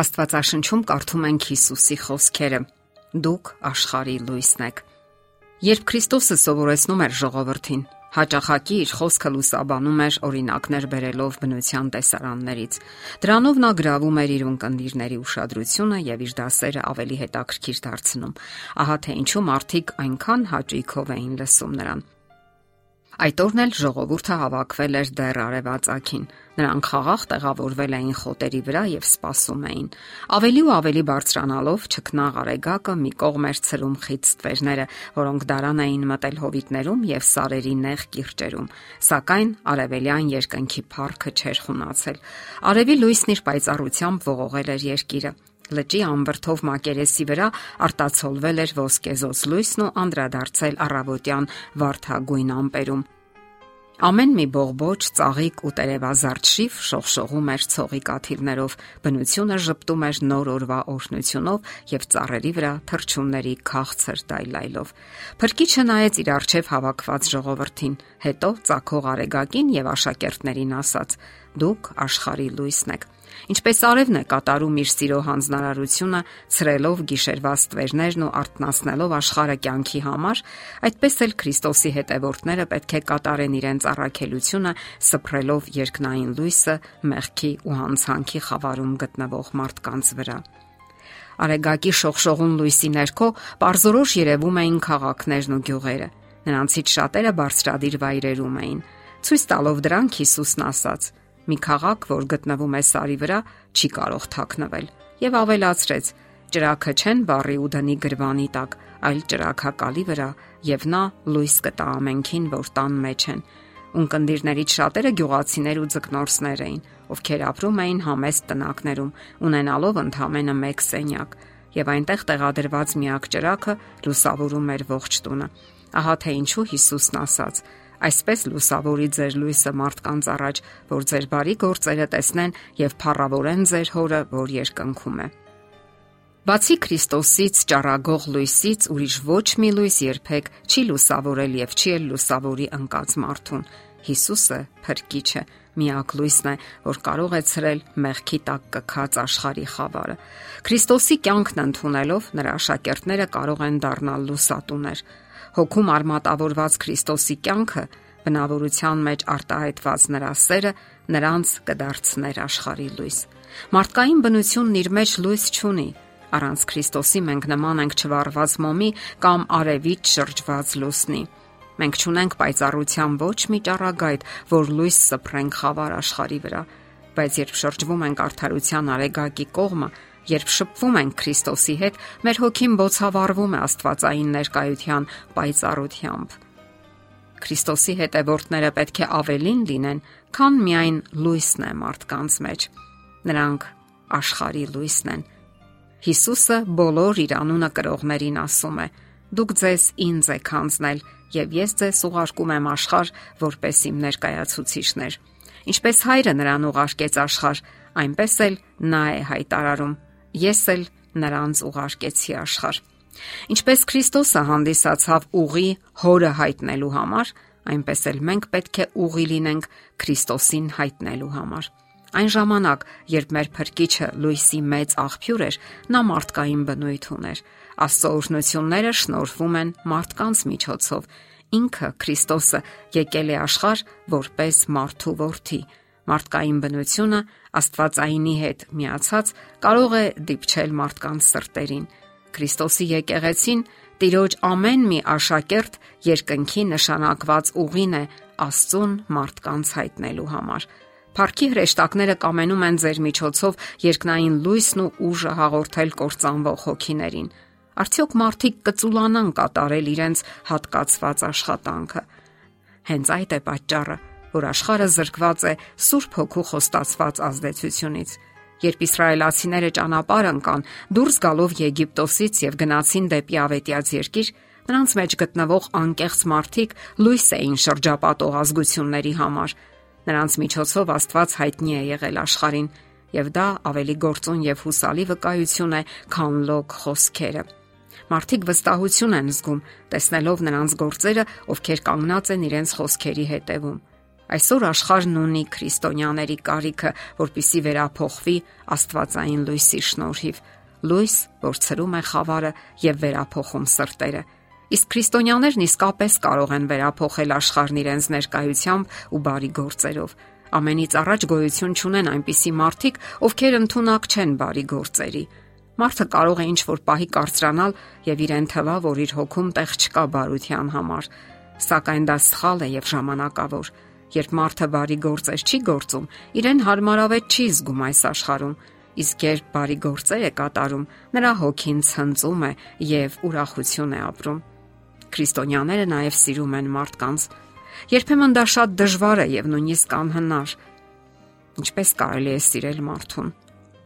Աստվածաշնչում կարդում ենք Հիսուսի խոսքերը. Դուք աշխարհի լույսն եք։ Երբ Քրիստոսը սովորեցնում էր ժողովրդին, հաճախակի իր խոսքը լուսաբանում էր օրինակներ բերելով բնության տեսարաններից։ Դրանով նա գրավում էր իր ունկնդիրների ուշադրությունը եւ իր դասերը ավելի հետաքրքիր դարձնում։ Ահա թե ինչու մարդիկ այնքան հաճույքով էին լսում նրան։ Այդ օրն էլ ժողովուրդը հավաքվել էր դեռ արևածագին։ Նրանք խաղաղ տեղավորվել էին խոտերի վրա եւ սպասում էին։ Ավելի ու ավելի բարձրանալով ճկնաղ արեգակը մի կողմ էր ցրում խիտ ստվերները, որոնք դարան էին մտել հովիտներում եւ սարերի նեղ կիրճերում։ Սակայն արևելյան երկնքի փառքը չէր խունացել։ Արևի լույսն իր պայծառությամբ ողողել էր երկիրը լճի ամբրթով մակերեսի վրա արտացոլվել էր ոսկեզոծ լույսն ու անդրադարձել առավոտյան վարդագույն ամպերում։ Ամեն մի բողբոջ, ծաղիկ ու տերևազարդ շիվ շողշողում էր ցողի կաթիլներով, բնությունը ճպտում էր նոր օրվա օրհնությունով եւ ծառերի վրա թրջունների քաղցր դայլայլով։ Փրկիչը նայեց իր արջև հավաքված ժողովրդին, հետո ցակող արեգակին եւ աշակերտներին ասաց. Դուք աշխարի լույսն եք։ Ինչպես արևն է կատարում իր սիրո հանձնարարությունը, ցրելով գիշերվա ստվերներն ու արտնասնելով աշխարհը կյանքի համար, այդպես էլ Քրիստոսի հետևորդները պետք է կատարեն իրենց առաքելությունը, սփռելով երկնային լույսը մեղքի ու հանցանքի խավարում գտնվող մարդկանց վրա։ Արեգակի շողշողուն լույսի ներքո པարզորոշ երևում էին քաղաքներն ու գյուղերը։ Նրանցից շատերը բարձրադիր վայրերում էին։ Ցույց տալով դրանք Հիսուսն ասաց. Մի քաղաք, որ գտնվում է սարի վրա, չի կարող թաքնվել։ Եվ ավելացրեց. Ճրակը չեն բարի ու դնի գրվանի տակ, այլ ճրակակալի վրա, եւ նա լույս կտա ամենքին, որ տան մեջ են։ Ունկնդիրներից շատերը գյուղացիներ ու ձկնորսներ էին, ովքեր ապրում էին համեստ տնակներում, ունենալով ընդամենը 1 սենյակ, եւ այնտեղ տեղադրված միակ ճրակը լուսավորում էր ողջ տունը։ Ահա թե ինչու Հիսուսն ասաց. Այսպես լուսավորի ձեր լույսը մարդկանց առաջ, որ ձեր բարի գործերը տեսնեն եւ փառավորեն ձեր հորը, որ երկնքում է։ Բացի Քրիստոսից ճառագող լույսից ուրիշ ոչ մի լույս երբեք չի լուսավորել եւ չի էլ լուսավորի ընկած մարդուն։ Հիսուսը փրկիչը միակ լույսն է, որ կարող է ցրել մեղքի տակ կքած աշխարհի խավարը։ Քրիստոսի կյանքն ընդունելով նրա աշակերտները կարող են դառնալ լուսատուներ հոգում արմատավորված Քրիստոսի կյանքը բնավորության մեջ արտահայտված նրա սերը նրանց կդարձներ աշխարհի լույս։ Մարդկային բնությունն իր մեջ լույս չունի։ Առանց Քրիստոսի մենք նման ենք չվառված մոմի կամ արևից շրջված լուսնի։ Մենք ճունենք պայծառության ոչ մի ճառագայթ, որ լույս սփռենք խավար աշխարհի վրա, բայց երբ շրջվում ենք արդարության արեգակի կողմը, Երբ շփվում ենք Քրիստոսի հետ, մեր հոգին բոցավառվում է Աստվածային ներկայության պայծառությամբ։ Քրիստոսի հետևորդները պետք է ավելին լինեն, քան միայն լույսն է մարդկանց մեջ։ Նրանք աշխարհի լույսն են։ Հիսուսը բոլոր իր անունը կրողներին ասում է. Դուք ձեզ ինձ եք հանձնել, եւ ես ձեզ ուղարկում եմ աշխարհ, որպես իմ ներկայացուցիչներ։ Ինչպես հայրը նրան ուղարկեց աշխարհ, այնպես էլ նա է հայտարարում ես էլ նրանց ուղարկեցի աշխարհ։ Ինչպես Քրիստոսը հանդիսացավ ուղի հորը հայտնելու համար, այնպես էլ մենք պետք է ուղի լինենք Քրիստոսին հայտնելու համար։ Այն ժամանակ, երբ մեր փրկիչը լույսի մեծ աղբյուր էր, նա մարդկային բնույթ ուներ։ Աստծո օրհնությունները շնորհվում են մարդկանց միջոցով։ Ինքը Քրիստոսը եկել է աշխարհ որպես մարդու որդի, Մարդկային բնությունը Աստվածայինի հետ միացած կարող է դիպչել մարդկանց սրտերին։ Քրիստոսի եկեղեցին Տիրոջ ամեն մի աշակերտ երկնքի նշանակված ուղին է Աստծուն մարդկանց հայտնելու համար։ Փարքի հրեշտակները կամենում են ձեր միջոցով երկնային լույսն ու ուժը հաղորդել կործանվող հոգիներին։ Արդյոք մարդիկ կծուլանան կատարել իրենց հատկացված աշխատանքը։ Հենց այդ է պատճառը, որ աշխարը զրկված է Սուրբ Հոգու խոստացված ազդեցությունից։ Երբ իսրայելացիները ճանապարհ ընկան դուրս գալով Եգիպտոսից եւ գնացին դեպի ավետյաց երկիր, նրանց մեջ գտնվող անկեղծ մարդիկ լույս էին շրջապատող ազգությունների համար։ Նրանց միջոցով Աստված հայտնի է եղել աշխարհին, եւ դա ավելի գործուն եւ հուսալի վկայություն է, քան լոգ խոսքերը։ Մարդիկ վստահություն են զգում, տեսնելով նրանց գործերը, ովքեր կանգնած են իրենց խոսքերի հետևում։ Այսօր աշխարհն ունի քրիստոնյաների կարիքը, որpիսի վերափոխվի Աստվածային լույսի շնորհիվ։ Լույս, որ ցրում է խավարը եւ վերափոխում սրտերը։ Իսկ քրիստոնյաներն իսկապես կարող են վերափոխել աշխարհն իրենց ներկայությամբ ու բարի գործերով։ Ամենից առաջ գոյություն ունեն այնպիսի մարդիկ, ովքեր ընդունակ չեն բարի գործերի։ Մարդը կարող է ինչ որ պահի կարծրանալ եւ իրեն թվա, որ իր հոգում տեղ չկա բարության համար, սակայն դա սխալ է եւ ժամանակավոր։ Երբ մարդը բարի գործեր չի գործում, իրեն հարմարավետ չի զգում այս աշխարհում, իսկ երբ բարի գործեր է կատարում, նրա հոգին ցնծում է եւ ուրախություն է ապրում։ Քրիստոնյաները նաեւ սիրում են մարդկանց։ Երբեմն դա շատ դժվար է եւ նույնիսկ անհնար։ Ինչպես կարելի է սիրել մարդուն։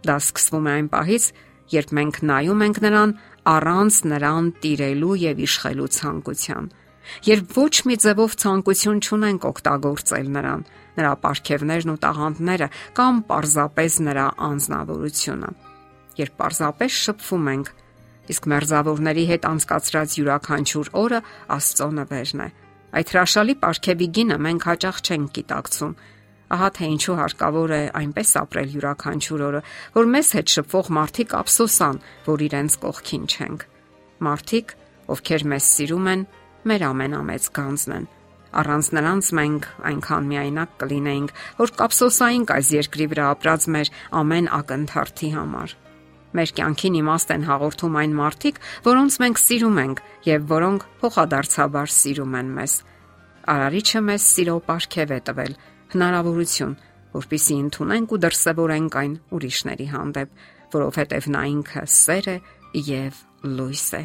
Դա սկսվում է այն պահից, երբ մենք նայում ենք նրան առանց նրան տիրելու եւ իշխելու ցանկության երբ ոչ մի ձևով ցանկություն չունենք օգտագործել նրան, նրա ապարքևներն ու տաղանդները կամ պարզապես նրա անznավորությունը։ Երբ պարզապես շփվում ենք, իսկ մերձավորների հետ անցկացրած յուրաքանչյուր օրը Աստծո նվերն է։ Այդ հրաշալի ապարքևի գինը մենք հաճախ չենք գիտակցում։ Ահա թե ինչու հարկավոր է այնպես ապրել յուրաքանչյուր օրը, որ մեզ հետ շփվող մարդիկ ափսոսան, որ իրենց կողքին չենք։ Մարդիկ, ովքեր մեզ սիրում են, մեր ամենամեծ գանձն են։ Առանց նրանց մենք այնքան միայնակ կլինեինք, որ կապսոսայինք այս երկրի վրա ապրած մեր ամեն ակընթարթի համար։ Մեր կյանքին իմաստ են հաղորդում այն մարդիկ, որոնց մենք սիրում ենք եւ որոնք փոխադարձաբար սիրում են մեզ։ Արարիչը մեզ սիրո ապարքև է տվել, հնարավորություն, որpիսի ընդունենք ու դրսևորենք այն ուրիշների հանդեպ, որովհետև նա ինքը սեր է եւ լույս է։